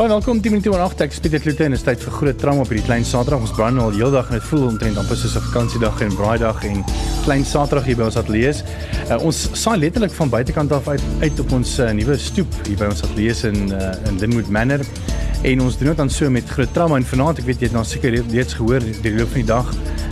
Baie welkom die minute oor 8 ek speel dit Lute en is tyd vir groot trauma op hierdie klein Saterdag. Ons brand al heeldag en dit voel omtrent amper soos 'n vakansiedag en braaidag en klein Saterdag hier by ons ateljee. Uh, ons saai letterlik van buitekant af uit uit op ons uh, nuwe stoep hier by ons ateljee in uh, in Linwood Manor. En ons doen dit dan so met groot trauma en vanaand ek weet jy het nou seker reeds gehoor die loop van die dag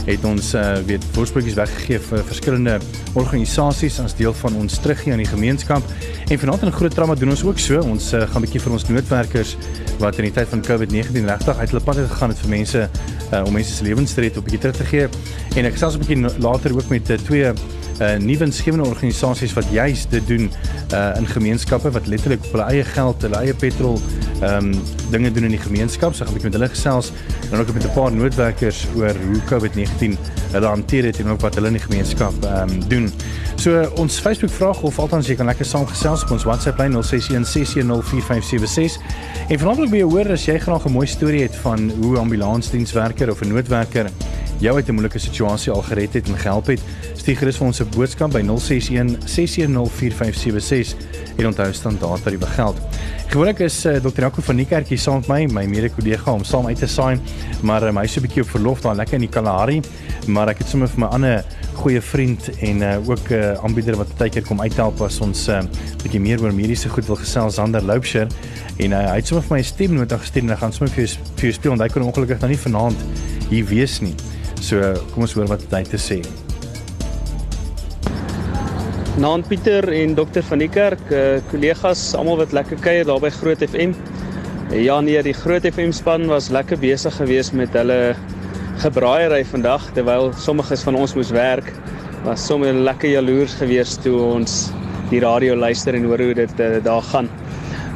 het ons uh, weet voorspreekings weggegee vir verskillende organisasies as deel van ons teruggee aan die gemeenskap. En vanaand in groot trauma doen ons ook so. Ons uh, gaan 'n bietjie vir ons noodwerkers wat in die tyd van COVID-19 regtig uit hulle pad het gegaan het vir mense uh, om mense se lewens te red op 'n bietjie terug te gee. En ek gesels 'n bietjie later ook met uh, twee uh, nuwe insgewende organisasies wat juist dit doen uh, in gemeenskappe wat letterlik op hulle eie geld, hulle eie petrol ehm um, dinge doen in die gemeenskap. So ek met hulle gesels en ook met 'n paar noodwerkers oor hoe COVID-19 hulle hanteer het en ook wat hulle in die gemeenskap ehm um, doen. So ons Facebook vraag of althans jy kan lekker saamgesels op ons WhatsApp lyn 0616104576. En vanaand wil ek hoor as jy graag 'n mooi storie het van hoe ambulansdienswerker of 'n noodwerker jou uit 'n moeilike situasie al gered het en gehelp het. Stuur gerus vir ons 'n boodskap by 061 6104576 en onthou standaard tariewe geld. Gewoonlik is uh, Dr. Jaco van Niekerk hier saam met my, my mede-kollega om saam uit te saai, maar um, hy is so 'n bietjie op verlof daar lekker in die Kalahari, maar ek het sommer vir my ander goeie vriend en uh, ook 'n uh, aanbieder wat baie keer kom uithelp as ons 'n uh, bietjie meer oor mediese goed wil gesels Sander Loupsher en uh, hy het sommer vir my 'n stemnota gestuur en ek gaan sommer vir jou vir jou speel en hy kon ongelukkig nou nie vanaand hier wees nie. So kom ons hoor wat hy te sê. Naan Pieter en dokter van die kerk, uh, kollegas, almal wat lekker kuier daar by Groot FM. Ja nee, die Groot FM span was lekker besig geweest met hulle gebraaiery vandag terwyl sommiges van ons moes werk. Was sommer lekker jaloers geweest toe ons die radio luister en hoor hoe dit uh, daar gaan.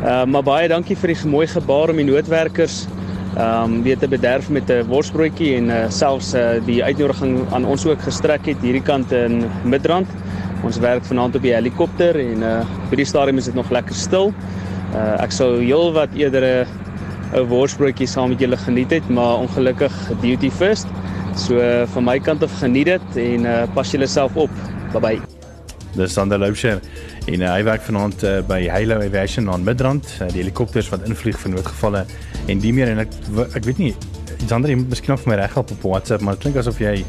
Uh, maar baie dankie vir die mooi gebaar om die noodwerkers ehm um, weet te bederf met 'n worsbroodjie en uh, selfs uh, die uitnodiging aan ons ook gestrek het hierdie kant in Midrand. Ons werk vanaand op die helikopter en uh by die stadium is dit nog lekker stil. Uh ek sou heel wat eerder 'n worsbroodjie saam met julle geniet het, maar ongelukkig duty first. So uh, van my kant af geniet dit en uh pas julleself op. Bye bye. Dis Sander Loubser en uh, hy werk vanaand uh, by Halo Aviation aan Midrand, uh, die helikopters wat invlieg vir noodgevalle en die meer en ek ek weet nie Sander jy moet miskien vir my reghelp op WhatsApp, maar dit klink asof jy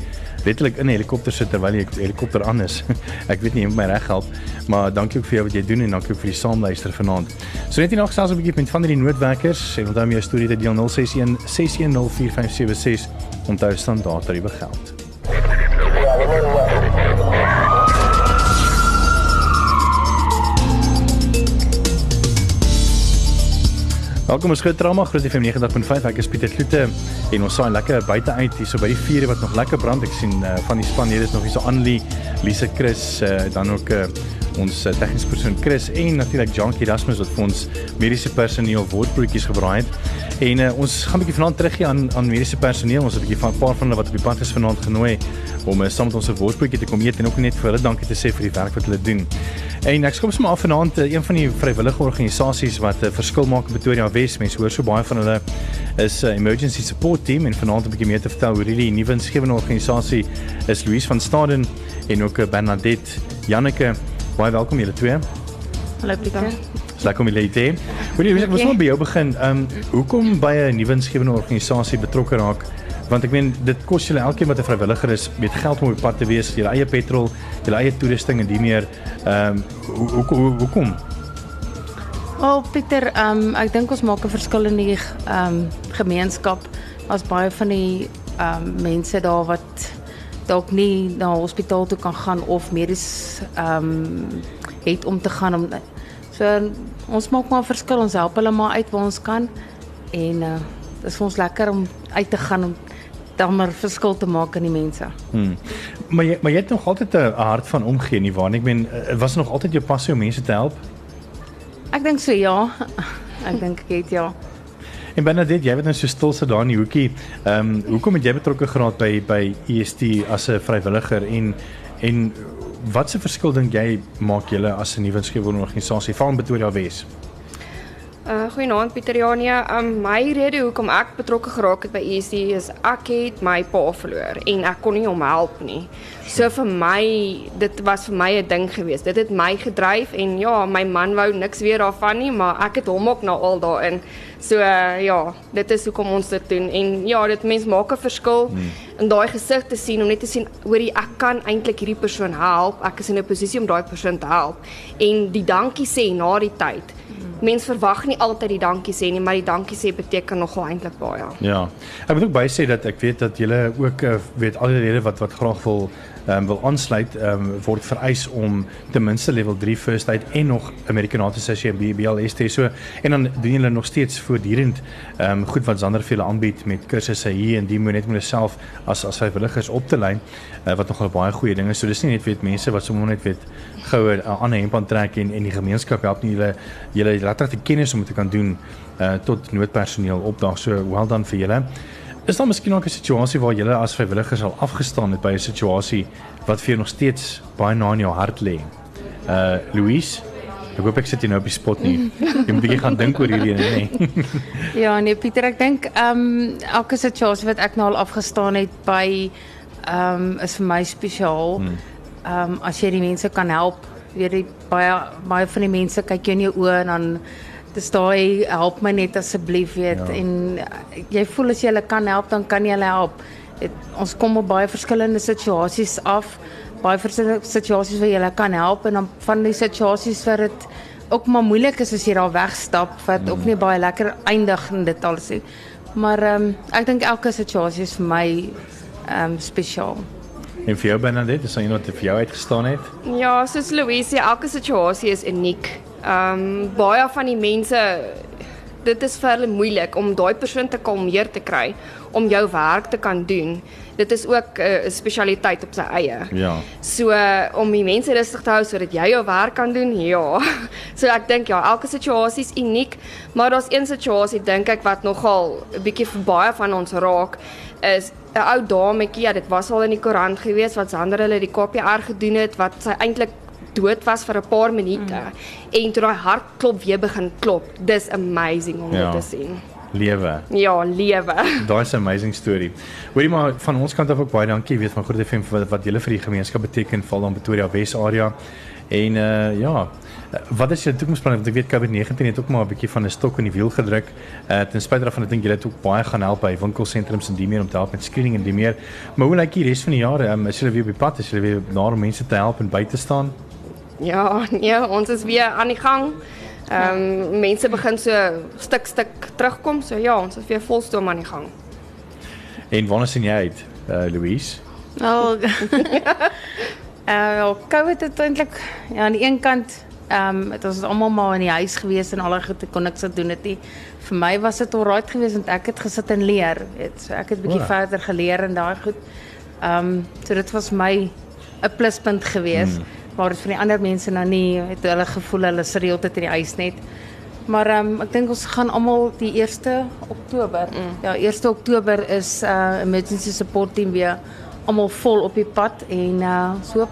letterlik in 'n helikopter sit terwyl jy helikopter aan is. ek weet nie jy moet my reg help, maar dankie ook vir jou wat jy doen en dankie ook vir die saamluister vanaand. So net hier nog selfs 'n bietjie met van die noodwerkers en onthou my storie te deel 061 6104576 onthou standaard tariewe geld. Welkom ons groot drama Groot FM 90.5. Ek is Pieter Kloete en ons saai lekker buite uit hier so by die vuur wat nog lekker brand. Ek sien uh, van die span hier is nog hier so Annelie, Lise, Chris, uh, dan ook uh, ons tegniese persoon Chris en natuurlik Jankie Erasmus wat vir ons mediese personeel woordbroodjies gebraai het. En uh, ons gaan 'n bietjie vanaand teruggee aan aan mediese personeel. Ons het 'n bietjie van 'n paar van hulle wat op die pad is vanaand genooi om uh, saam met ons 'n woordbroodjie te kom eet en ook net vir hulle dankie te sê vir die werk wat hulle doen. En ek skop sommer af vanaand uh, een van die vrywillige organisasies wat 'n uh, verskil maak in Pretoria Wes. Mense hoor so baie van hulle is 'n uh, emergency support team en vanaand 'n bietjie meer te vertel oor hierdie nuwe insgewende organisasie is Louise van Staden en ook Bernadette Janneke Baie welkom julle twee. Hallo Pieter. Lekker om julle te hê. Wil jy ek moet maar by jou begin. Ehm um, hoekom by 'n nuwe insgewende organisasie betrokke raak? Want ek meen dit kos julle elkeen wat 'n vrywilliger is met geld om op pad te wees, julle eie petrol, julle eie toerusting en die meer. Ehm um, hoekom hoekom? O oh, Pieter, ehm um, ek dink ons maak 'n verskil in die ehm um, gemeenskap. As baie van die ehm um, mense daar wat dalk nie na hospitaal toe kan gaan of medies ehm um, het om te gaan om so ons maak maar 'n verskil ons help hulle maar uit waar ons kan en uh dit is vir ons lekker om uit te gaan om dan maar verskil te maak aan die mense. Hmm. Maar jy maar jy het nog altyd 'n hart van omgee nie waar ek meen eh, was nog altyd jou passie om mense te help? Ek dink so ja. Ek dink ek het ja. En Bernadette, jy wat nou so stil sit daar in die hoekie, ehm um, hoekom het jy betrokke geraak by by EST as 'n vrywilliger en en wat se verskil dink jy maak julle as 'n nuwe inskrywende organisasie van Pretoria Wes? Goeienaand Pieter Jania. Um my rede hoekom ek betrokke geraak het by ESD is ek het my pa verloor en ek kon nie hom help nie. So vir my dit was vir my 'n ding geweest. Dit het my gedryf en ja, my man wou niks weer daarvan nie, maar ek het hom ook nou al daarin. So uh, ja, dit is hoekom ons dit doen en ja, dit mens maak 'n verskil hmm. in daai gesig te sien om net te sien hoorie ek kan eintlik hierdie persoon help. Ek is in 'n posisie om daai persoon te help en die dankie sê na die tyd mens verwag nie altyd die dankie sê nie, maar die dankie sê beteken nogal eintlik baie. Ja. Ek moet ook by sê dat ek weet dat julle ook uh, weet al die lede wat wat graag wil um, wil aansluit um, word vereis om ten minste level 3 first aid en nog American Heart Association BBLS te so en dan doen julle nog steeds voortdurend um, goed wat Zander vir julle aanbied met kursusse hier en die moet net met jouself as as vrywilligers op te lyn uh, wat nogal baie goeie dinge so dis nie net weet mense wat sommer net weet goue uh, ander hemp aantrek en en die gemeenskap help nie. Julle julle laat dit kennis om te kan doen uh, tot noodpersoneel opdaag so well done vir julle Is daar miskien ook 'n situasie waar jy as vrywilligers al afgestaan het by 'n situasie wat vir jou nog steeds baie na in jou hart lê? Uh Louise, ek hoop ek sit jy nou op die spot nie. Jy moet bietjie gaan dink oor hierdie nê. Nee. ja, nee Pieter, ek dink ehm um, elke situasie wat ek nou al afgestaan het by ehm um, is vir my spesiaal. Hmm. Ehm um, as jy die mense kan help, weet jy baie baie van die mense kyk jou in jou oë en dan dis daai help my net asseblief weet ja. en eh, jy voel as jy hulle kan help dan kan jy hulle help. Het, ons kom op baie verskillende situasies af. Baie verskillende situasies waar jy hulle kan help en dan van die situasies waar dit ook maar moeilik is as jy daar wegstap wat mm. ook nie baie lekker eindig in dit alles nie. Maar ehm um, ek dink elke situasie is vir my ehm um, spesiaal. En vir jou Bernadette, is daar iemand wat vir jou uitgestaan het? Ja, soos Louise, elke situasie is uniek. Ehm um, baie van die mense dit is vir hulle moeilik om daai persoon te kalmeer te kry om jou werk te kan doen. Dit is ook 'n uh, spesialiteit op sy eie. Ja. So uh, om die mense rustig te hou sodat jy jou werk kan doen. Ja. So ek dink ja, elke situasie is uniek, maar daar's een situasie dink ek wat nogal 'n bietjie vir baie van ons raak is 'n ou dametjie, ja, dit was al in die koerant gewees wat Sander hulle die KPR gedoen het wat sy eintlik dood was vir 'n paar minute mm. en toe daai hartklop weer begin klop. Dis amazing om ja. dit te sien. Lewe. Ja, lewe. Daai is 'n amazing storie. Hoorie maar van ons kant af ook baie dankie weet van Groot FM wat wat julle vir die gemeenskap beteken val dan Pretoria Wes area. En uh ja, wat is jou toekomsplanne want ek weet COVID-19 het ook maar 'n bietjie van 'n stok in die wiel gedruk. Uh ten spyte daarvan ek dink julle het ook baie gaan help by winkelsentrums en die meer om te help met screening en die meer. Maar hoe lyk die res van die jaar? Um, is julle weer op die pad? Is julle weer daar om mense te help en by te staan? Ja, nee, ons is weer aan die gang. Ehm um, mense begin so stuk stuk terugkom, so ja, ons is weer volstoom aan die gang. En wanneer sien jy uit, uh, Louise? Oh. uh, COVID het eintlik ja, aan die een kant ehm um, dit was almal maar in die huis gewees en al die kon niks doen dit nie. Vir my was dit alright geweest want ek het gesit en leer, weet. So ek het bietjie oh. verder geleer en daai goed. Ehm um, so dit was my 'n pluspunt geweest. Hmm waar dit van die ander mense nou nie het hulle gevoel hulle is reëeltyd in die huis net. Maar ehm um, ek dink ons gaan almal die 1 Oktober. Mm. Ja, 1 Oktober is uh emergency support team weer almal vol op die pad en uh so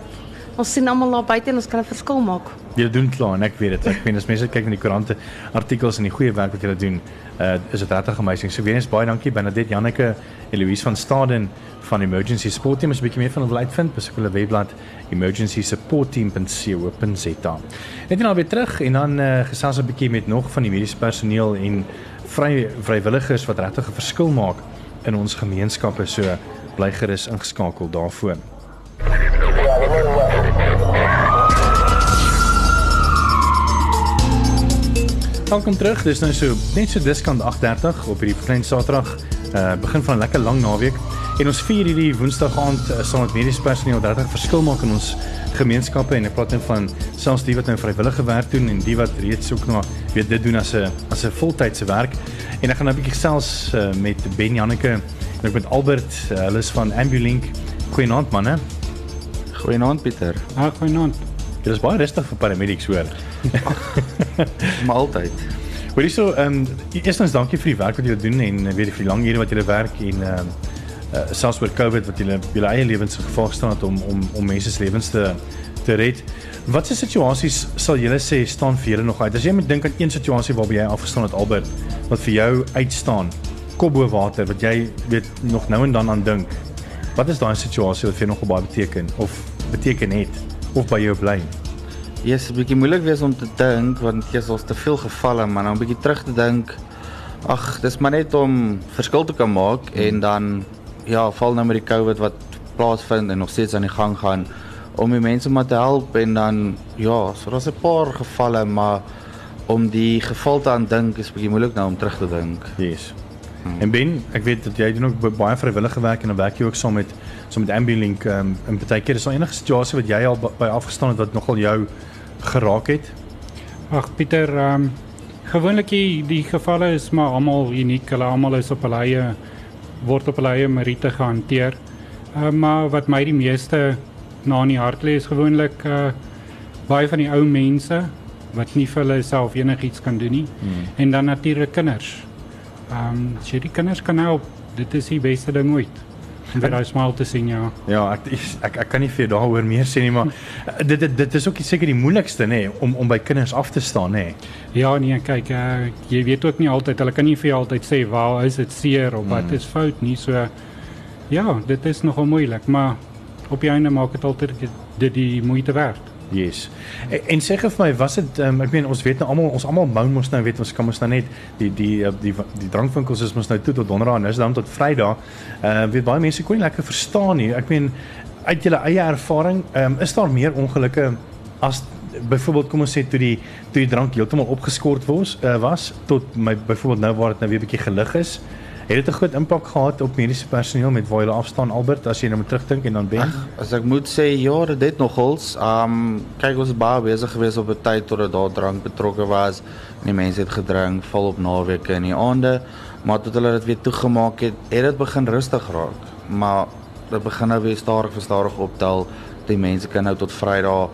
ons sien almal daar buite en ons kan 'n verskil maak. Jy doen klaar en ek weet dit. Ek meen as mense kyk na die koerante artikels en die goeie werk wat julle doen, uh is dit regtig amazing. So weer eens baie dankie Benedit Janneke en Louise van Staden van Emergency Support Team as 'n bietjie meer van hulle uitvind, besoek hulle webblad emergencysupportteam.co.za. Net nou weer terug en dan uh, gesels 'n bietjie met nog van die mediese personeel en vry vrywilligers wat regtig 'n verskil maak in ons gemeenskappe. So bly gerus ingeskakel daarvoor. Welkom terug. Dis nou so net so diskant 8:30 op hierdie klein Saterdag. Uh begin van 'n lekker lang naweek. En ons vier hierdie Woensdag aand uh, saam met mediese personeel wat regtig verskil maak in ons gemeenskappe en ek praat net van selfs die wat nou vrywillige werk doen en die wat reeds ook nog weet dit doen as 'n as 'n voltydse werk. En ek gaan nou 'n bietjie gesels uh, met Ben Janneke en ek met Albert, uh, hulle is van Ambulink. Goeienaand manne. Goeienaand Pieter. Ah, goeienaand. Dit is baie rustig vir paramedics hoor. maar altyd. Hoorie so, ehm um, eerstens dankie vir die werk wat julle doen en eh, weet vir die lang ure wat julle werk en ehm um, uh, selfs oor COVID wat julle julle eie lewens gevaar staan het om om om mense se lewens te te red. Watse situasies sal julle sê staan vir julle nog uit? As jy moet dink aan een situasie waarby jy afgestaan het Albert wat vir jou uitstaan, kop bo water wat jy weet nog nou en dan aan dink. Wat is daai situasie wat vir jou nog baie beteken of beteken het of by jou bly? Ja, yes, 'n bietjie moeilik wees om te dink want jy het te veel gevalle, maar nou 'n bietjie terug te dink. Ag, dis maar net om verskil te kan maak en dan ja, val nou met die COVID wat plaasvind en nog steeds aan die gang gaan om die mense maar te help en dan ja, so daar's 'n paar gevalle, maar om die geval te aandink is bietjie moeilik nou om terug te dink. Yes. Hmm. En Ben, ek weet dat jy doen ook baie vrywillige werk en dan werk jy ook saam met saam met Ambulink um, in partykeer is daar enige situasie wat jy al by afgestaan het wat nogal jou geraak het? Ag Pieter, ehm um, gewoonlik die, die gevalle is maar almal uniek. Hulle almal is op hulle eie word op hulle eie meriete gehanteer. Ehm uh, maar wat my die meeste na in die hart lê is gewoonlik uh baie van die ou mense wat nie vir hulle self enigiets kan doen nie. Hmm. En dan natuurlik kinders. Ehm um, as jy die kinders kan help, dit is die beste ding ooit vir daai smaal te sien ja. Ja, ek ek ek kan nie vir daaroor meer sê nie, maar dit dit dit is ook seker die moeilikste nê om om by kinders af te staan nê. Ja, nee, kyk, uh, jy weet ook nie altyd, hulle kan nie vir jou altyd sê waar is dit seer of wat mm. is fout nie. So ja, dit is nogal moeilik, maar op die einde maak dit altyd dit die moeite werd. Yes. En, en sê vir my, was dit um, ek meen ons weet nou almal ons almal mou mos nou weet ons kan mos nou net die die die die, die drankwinkels is mos nou toe tot donderdag en is dan tot Vrydag. Ehm uh, weet baie mense kon nie lekker verstaan nie. Ek meen uit julle eie ervaring, ehm um, is daar meer ongelukke as byvoorbeeld kom ons sê toe die toe die drank heeltemal opgeskort was, uh, was tot my byvoorbeeld nou waar dit nou weer 'n bietjie gelig is. Het dit 'n groot impak gehad op mediese personeel met waar hulle afstaan Albert as jy nou moet terugdink en dan ben? Ach, as ek moet sê ja, dit het nogals. Um kyk ons baie besig geweest op 'n tyd tot dit daar drank betrokke was. Die mense het gedrink vol op naweke en die aande, maar tot hulle dit weer toegemaak het, het dit begin rustig raak. Maar dit begin nou weer stadig vir stadig optel. Die mense kan nou tot Vrydag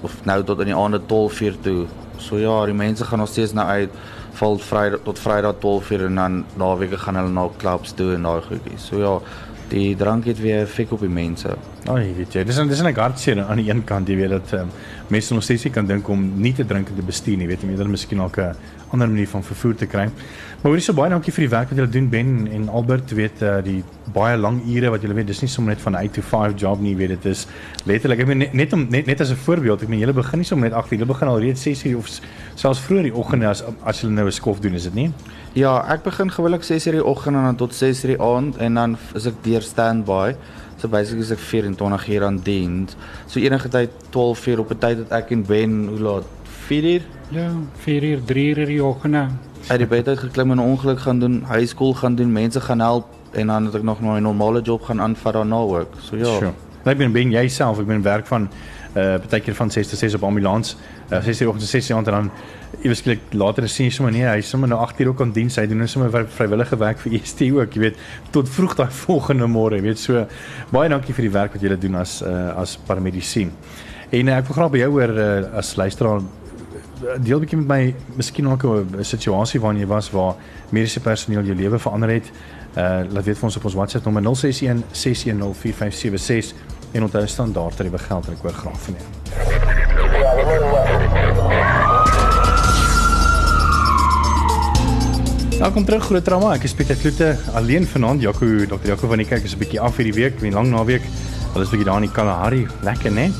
of nou tot in die aande 12:00 toe. So ja, die mense gaan nog steeds nou uit val Vrydag tot Vrydag 12:00 en dan naweke gaan hulle na clubs toe en daai goedjies. So ja, die drank het weer effek op die mense. Ag, weet jy, dis dis 'n hartseer aan die een kant, jy weet dat um, mense nog steeds kan dink om nie te drink en te bestuur nie, weet jy, hulle miskien ook 'n ander manier van vervoer te kry. Maar hoorie so baie dankie vir die werk wat julle doen Ben en Albert, weet uh, die baie lang ure wat julle weet, dis nie sommer net van 8 to 5 job nie, weet dit is letterlik. Ek meen net net om net net as 'n voorbeeld, ek meen julle begin nie sommer net 8 uur, julle begin al reeds 6 uur of selfs vroeër die oggend as as julle nou 'n skof doen, is dit nie? Ja, ek begin gewoonlik 6 uur die oggend en dan tot 6 uur die aand en dan is ek deur standby. So basically is ek 24 uur aan diens. So enige tyd 12 uur op 'n tyd dat ek en Ben hoe laat 4 uur? Ja, 4 uur, 3 uur die oggend uit die bed uit geklim en 'n ongeluk gaan doen, high school gaan doen, mense gaan help en dan het ek nog 'n normale job gaan aanvat daarna ook. So ja. Sure. Ek ben ben jouself, ek ben werk van uh baie keer van 6 tot 6 op ambulans. Uh 6 uur oggend 6 uur aand en dan eweslik later sien jy sommer nee, hy sommer nou 8 uur ook aan diens. Hy doen nou sommer vrywillige werk vir EST ook, jy weet, tot vroeg daai volgende môre, jy weet. So baie dankie vir die werk wat julle doen as uh as paramedisien. En uh, ek wil graag by jou hoor uh, as luisteraar deel bietjie met my miskien ook 'n situasie waarin jy was waar mediese personeel jou lewe verander het. Uh laat weet vir ons op ons WhatsApp nommer 061 610 4576 en onthou standaard tariewe geld en ek hoor graag van jou. Welkom terug groot drama. Ek is Pieter Kloete alleen vanaand. Jaco, Dr. Jaco van die kerk is 'n bietjie af hierdie week, 'n lang naweek. Hulle is bietjie daar in die Kalahari. Lekker, né?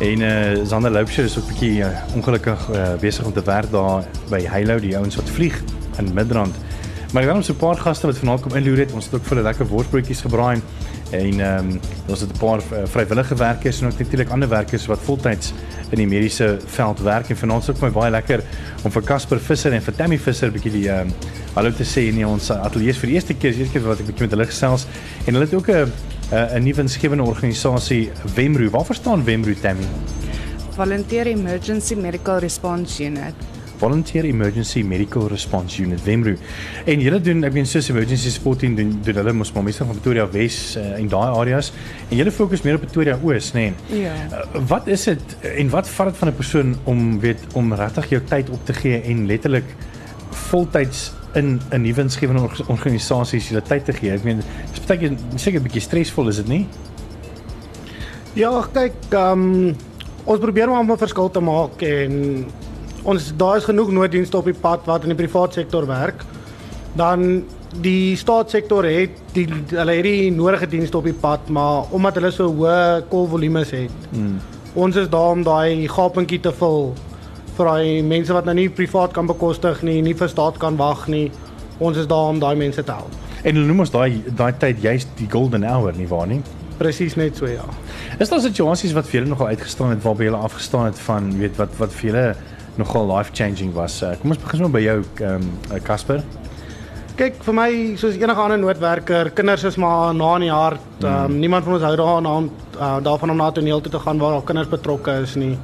En eh uh, Sander Loupsher is ook bietjie uh, ongelukkig uh, besig om te werk daar by Halo die ouens wat vlieg in Midrand. Maar dan ons 'n paar gaste wat vanaand kom inloer het. Ons het ook vir 'n lekker worsbroodjies gebraai en ehm um, ons het 'n paar uh, vrywillige werkers en ook natuurlik ander werkers wat voltyds in die mediese veld werk en vanaand is ook my baie lekker om vir Casper Visser en vir Tammy Visser 'n bietjie die ehm um, hallo te sê in ons ateljee vir die eerste keer, die eerste keer wat ek bietjie met hulle gesels en hulle het ook 'n uh, 'n nuwe insgewende organisasie Wemru. Waar verstaan Wemru Tammy? Volunteer Emergency Medical Response Unit. Volunteer Emergency Medical Response Unit Wemru. En julle doen ek meen soos emergency support team doen, doen hulle mos maar meestal van Pretoria Wes uh, en daai areas en julle fokus meer op Pretoria Oos, nê? Nee. Ja. Uh, wat is dit en wat vat dit van 'n persoon om weet om regtig jou tyd op te gee en letterlik voltyds in 'n nuwe insgewende organisasie julle tyd te gee. Ek meen, dis baie keer seker 'n bietjie stresvol, is dit nie? Ja, kyk, ehm um, ons probeer maar om 'n verskil te maak en ons daar is genoeg nooddienste op die pad wat in die private sektor werk. Dan die staatssektor het die hulle het die nodige dienste op die pad, maar omdat hulle so hoë kolvolumes het. Hmm. Ons is daar om daai gapentjie te vul vir daai mense wat nou nie privaat kan bekostig nie, nie vir staat kan wag nie. Ons is daar om daai mense te help. En hulle noem ons daai daai tyd juist die golden hour nie waar nie? Presies net so ja. Is daar situasies wat vir julle nogal uitgestaan het waarby julle afgestaan het van weet wat wat vir julle nogal life changing was? Uh, kom ons begin sommer by jou ehm um, Casper. Kyk vir my soos enige ander noodwerker, kinders is maar na in die hart. Ehm um, niemand van ons hou daaraan uh, daarvan om na toneel toe te gaan waar al kinders betrokke is nie.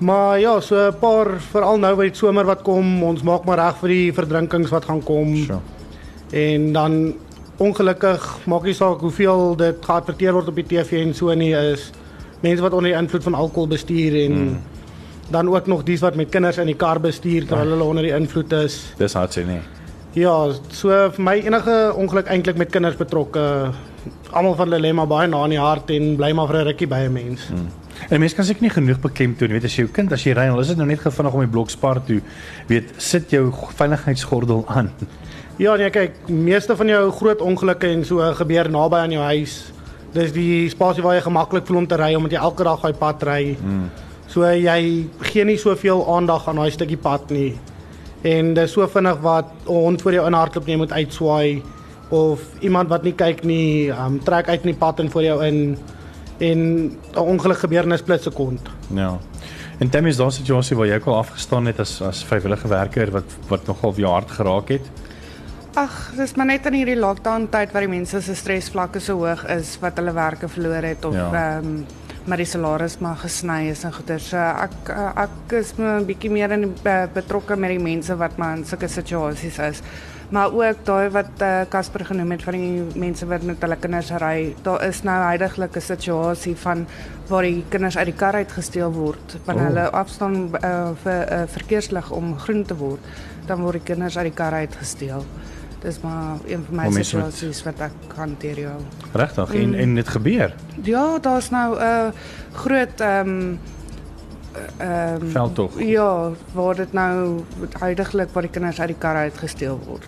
Maar ja, so 'n paar veral nou by die somer wat kom, ons maak maar reg vir die verdrinkings wat gaan kom. Sure. En dan ongelukkig maak nie saak hoeveel dit geadverteer word op die TV en so nie is mense wat onder die invloed van alkohol bestuur en mm. Dan ook nog dies wat met kinders in die kar bestuur terwyl hulle onder die invloed is. Dis hartseer nie. Ja, so vir my enige ongeluk eintlik met kinders betrokke, almal van hulle lê maar baie na in die hart en bly maar vir 'n rukkie by 'n mens. Mm. En mense kan seker nie genoeg beklemtoon, weet as jy jou kind as jy ry, al is dit nou net gevinnig om die blokspar toe, weet, sit jou veiligheidsgordel aan. Ja, nee, kyk, meeste van jou groot ongelukke en so gebeur naby aan jou huis. Dis die spasie waar jy gemaklik voel om te ry omdat jy elke dag daai pad ry. Mm. So jy gee nie soveel aandag aan daai stukkie pad nie. En dis so vinnig wat 'n hond voor jou inhardloop nie moet uitswaai of iemand wat nie kyk nie, um, trek uit in die pad en voor jou in en 'n ongeluk gebeur in 'n split sekond. Ja. En dan is daar 'n situasie waar jy ook al afgestaan het as as vrywillige werker wat wat nogal jou hart geraak het. Ag, dis maar net in hierdie lockdown tyd waar die mense se stresvlakke so hoog is wat hulle werke verloor het of ehm ja. um, maar die salaris maar gesny is en goeie. So ek ek is 'n bietjie meer in betrokke met die mense wat maar in sulke situasies is maar ook daai wat Casper uh, genoem het van die mense wat met hulle kinders ry. Daar is nou heidaglik 'n situasie van waar die kinders uit die kar uitgesteel word wanneer oh. hulle afstaan uh, vir 'n uh, verkeerslig om groen te word, dan word die kinders uit die kar uitgesteel. Dis maar een van my situasies wat ek hanteer ja. Regtig en mm. en dit gebeur. Ja, daar's nou 'n uh, groot ehm um, ehm um, veldtog. Ja, waar dit nou heidaglik waar die kinders uit die kar uitgesteel word.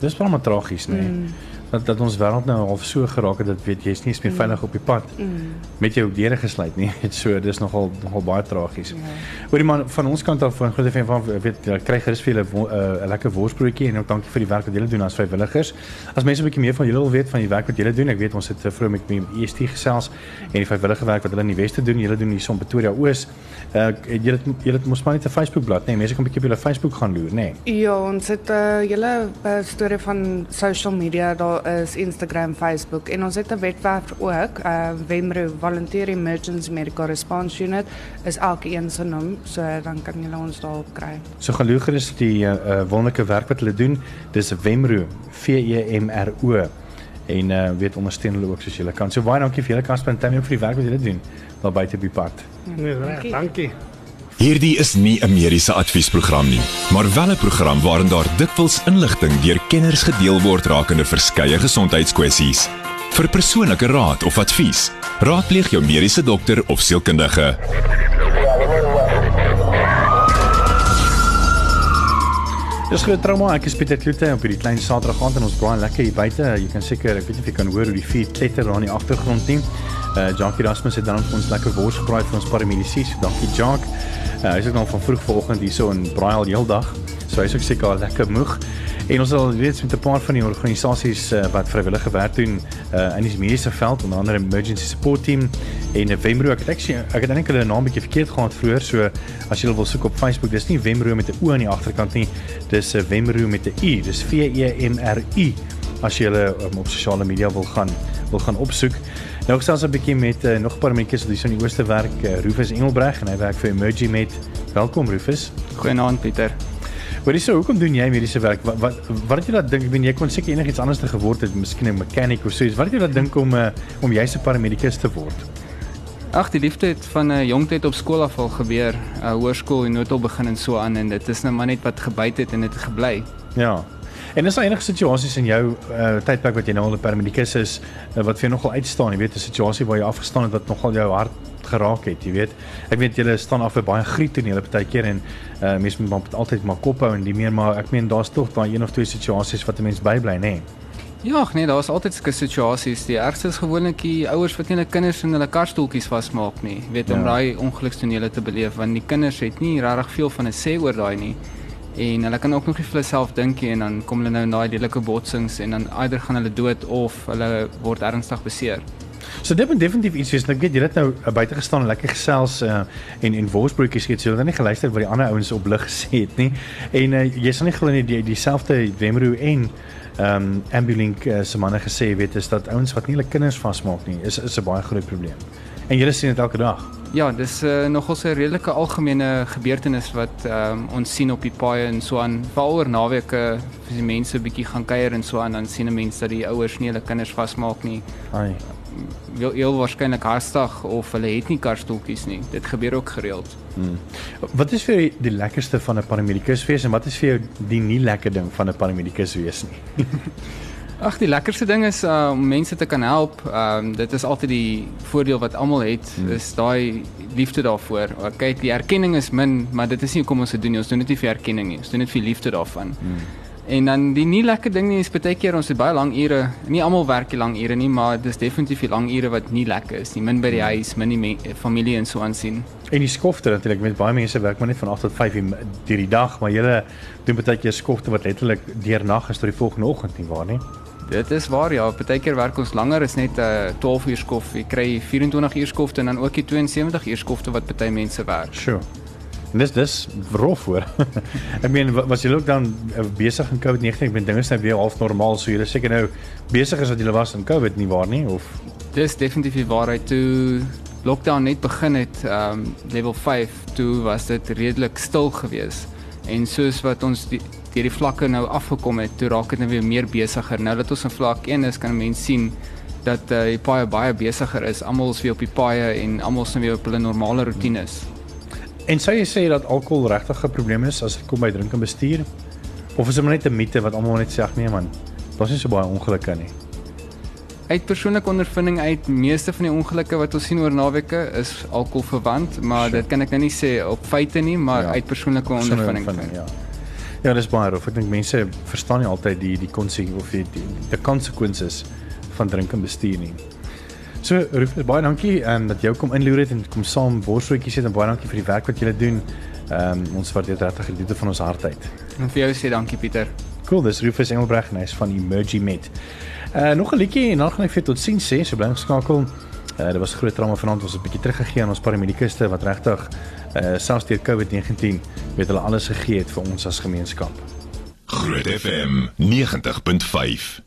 Dis baie tragies, nê. Nee. Mm. Dat dat ons wêreld nou half so geraak het dat weet jy's nie meer mm. veilig op die pad mm. met jou deure gesluit nie. Dit so dis nogal nogal baie tragies. Ja. Hoorie man, van ons kant af van groot FM van weet jy kry gerus vir julle 'n uh, lekker worsbroodjie en ook dankie vir die werk wat julle doen as vrywilligers. As mense 'n bietjie meer van julle wil weet van die werk wat julle doen, ek weet ons het vroeg met my EST gesels en die vrywillige werk wat hulle in die Weste doen. Julle doen hier so in Pretoria Oos. Uh julle julle mos maar net 'n Facebook bladsy, nee, mense kan 'n bietjie op julle Facebook gaan loer, nê. Nee. Ja, ons het 'n uh, julle uh, storie van social media, daar is Instagram, Facebook en ons het 'n webwerf ook, uh Wemro Volunteer Emergency Medical Response Unit is elkeen se naam, so dan kan julle ons daar op kry. So gaan loer gerus die uh wonderlike werk wat hulle doen. Dis Wemro V E M R O en uh weet ondersteun hulle ook soos julle kan. So baie dankie vir julle Casper en Tammy vir die werk wat julle doen daar buite die pad. Nee, reg, dankie. Hierdie is nie 'n mediese adviesprogram nie, maar wel 'n program waarin daar dikwels inligting deur kenners gedeel word rakende verskeie gesondheidskwessies. Vir persoonlike raad of advies, raadpleeg jou mediese dokter of sielkundige. Dis groot trauma. Ek is Pieter Kloete op hierdie klein Saterdag aand en ons braai lekker hier buite. Jy kan seker, ek weet nie of jy kan hoor hoe die vuur kletter daar in die agtergrond nie. Uh Jackie Rasmus het dan vir ons lekker wors gebraai vir ons paramedisy. Dankie Jack. Uh, hy is ook nog van vroeg vanoggend hierso in braai al heeldag. So hy's ook seker al lekker moeg. En ons al weet met 'n paar van die organisasies uh, wat vrywillige werk doen uh, in die mediese veld, onder andere emergency support team en Wemro. Ek het actually ek het eintlik hulle naam bietjie verkeerd gehad vroeër, so as jy wil soek op Facebook, dis nie Wemro met 'n o aan die agterkant nie. Dis 'n Wemro met 'n u. Dis V E M R U as jy hulle um, op sosiale media wil gaan wil gaan opsoek. Nou gesels 'n bietjie met uh, nog 'n paar mense wat hier in die ooste werk, uh, Rufus Engelbreg en hy werk vir Emergy met. Welkom Rufus. Goeienaand Pieter. Wat is so hoekom doen jy mediese werk? Wat wat wat het jy laat dink? Ek bedoel jy kon seker enigiets anders te geword het, miskien 'n mechanic of so iets. Wat het jy laat dink om uh, om jy se paramedikus te word? Ag, die liefde het van 'n uh, jongtyd op skool af al gebeur. Uh, hoërskool en noodop begin en so aan en dit is nou maar net wat gebyt het en dit het gebly. Ja. En is daar enige situasies in jou uh, tydperk wat jy nou al 'n paramedikus is uh, wat vir jou nogal uitstaan, jy weet 'n situasie waar jy afgestaan het wat nogal jou hart geraak het, jy weet. Ek weet julle staan af vir baie griet tonele partykeer en uh, mense moet maar altyd maar kop hou en die meer maar ek meen daar's tog daai een of twee situasies wat 'n mens bybly, nê. Nee. Ja, nee, daar's altyd sulke situasies. Die ergste is gewoonlik die ouers wat nie hulle kinders in hulle karstoeltjies vasmaak nie. Jy weet ja. om daai ongelukstonele te beleef want die kinders het nie regtig veel van 'n sê oor daai nie en hulle kan ook nog nie vir hulself dink nie en dan kom hulle nou in daai lelike botsings en dan eider gaan hulle dood of hulle word ernstig beseer. So dit moet definitief iets wees. Ek weet jy het nou uh, buite gestaan lekker gesels uh, en en worsbroodjies geëet. So jy het nie geluister wat die ander ouens op lig gesê het nie. En uh, jy sal nie glo nie die dieselfde Wemro en ehm um, Ambulink uh, se manne gesê weet is dat ouens wat nie hulle kinders vasmaak nie is is 'n baie groot probleem. En julle sien dit elke dag. Ja, dis uh, nogal 'n redelike algemene gebeurtenis wat um, ons sien op die paaie en so aan. Veral oor naweke as die mense bietjie gaan kuier en so aan, dan sien 'n mens dat die ouers nie hulle kinders vasmaak nie. Ai. Wil heel waarskynlik haastig of hulle het nie karstoeltjies nie. Dit gebeur ook gereeld. Hmm. Wat is vir jou die lekkerste van 'n paramedikus wees en wat is vir jou die nie lekker ding van 'n paramedikus wees nie? Ag die lekkerste ding is uh, om mense te kan help. Ehm um, dit is altyd die voordeel wat almal het. Hmm. Is daai liefde daarvoor. Okay, die erkenning is min, maar dit is nie hoekom ons dit doen nie. Ons doen dit nie vir erkenning nie. Ons doen dit vir liefde daarvan. Hmm. En dan die nie lekker ding nie is baie keer ons het baie lang ure. Nie almal werk die lang ure nie, maar dis definitief die lang ure wat nie lekker is nie. Min by die hmm. huis, min die familie en so aansien. En die skofte natuurlik met baie mense werk maar net van 8 tot 5 uur die dag, maar jy doen baie keer skofte wat letterlik deernag is tot die volgende oggend nie waar nie. Dit is waar ja, partykeer werk ons langer is net 'n uh, 12 uur skof. Jy kry 24 uur skofte en dan ook die 72 uur skofte wat party mense werk. Sure. En dis dis rof hoor. ek meen was jy ook dan uh, besig in COVID-19? Ek meen dinge is nou weer half normaal, so jy seker nou besig as wat jy was in COVID nie waar nie of Dis definitief die waarheid toe lockdown net begin het, um level 5, toe was dit redelik stil geweest. En soos wat ons die deur die vlakke nou afgekom het, toe raak dit nou weer meer besigger. Nou dat ons in vlak 1 is, kan mense sien dat uh, die paai baie besigger is. Almal is weer op die paaie en almal is nou weer op hulle normale roetines. En sou jy sê dat alkohol regtig 'n probleem is as dit kom by drink en bestuur? Of is dit net 'n mite wat almal net sê ag nee man, daar's nie so baie ongelukke nie. Uit persoonlike ondervinding uit, meeste van die ongelukke wat ons sien oor naweke is alkohol verwant, maar sure. dit kan ek nou nie sê op feite nie, maar ja. uit persoonlike ondervinding. ondervinding ja. Ja, dis baie rof. Ek dink mense verstaan nie altyd die die konsekwensies of die die, die konsekwensies van drink en bestuur nie. So, Ruf, baie dankie en dat jy kom inloer het en kom saam borsvoetjies het en baie dankie vir die werk wat jy doen. Ehm um, ons waardeer dit regtig gedoete van ons hart uit. En vir jou sê dankie Pieter. Cool, dis Rufus Engelbreg en hy's van Emergy Med. Uh nog 'n liedjie en dan gaan ek vir tot sien sê, so bly geskakel. Uh dit was groot drama vanaand, ons het 'n bietjie teruggegee aan ons paramedikuste wat regtig uh selfs deur COVID-19 weet hulle alles gegee het vir ons as gemeenskap. Groot FM 90.5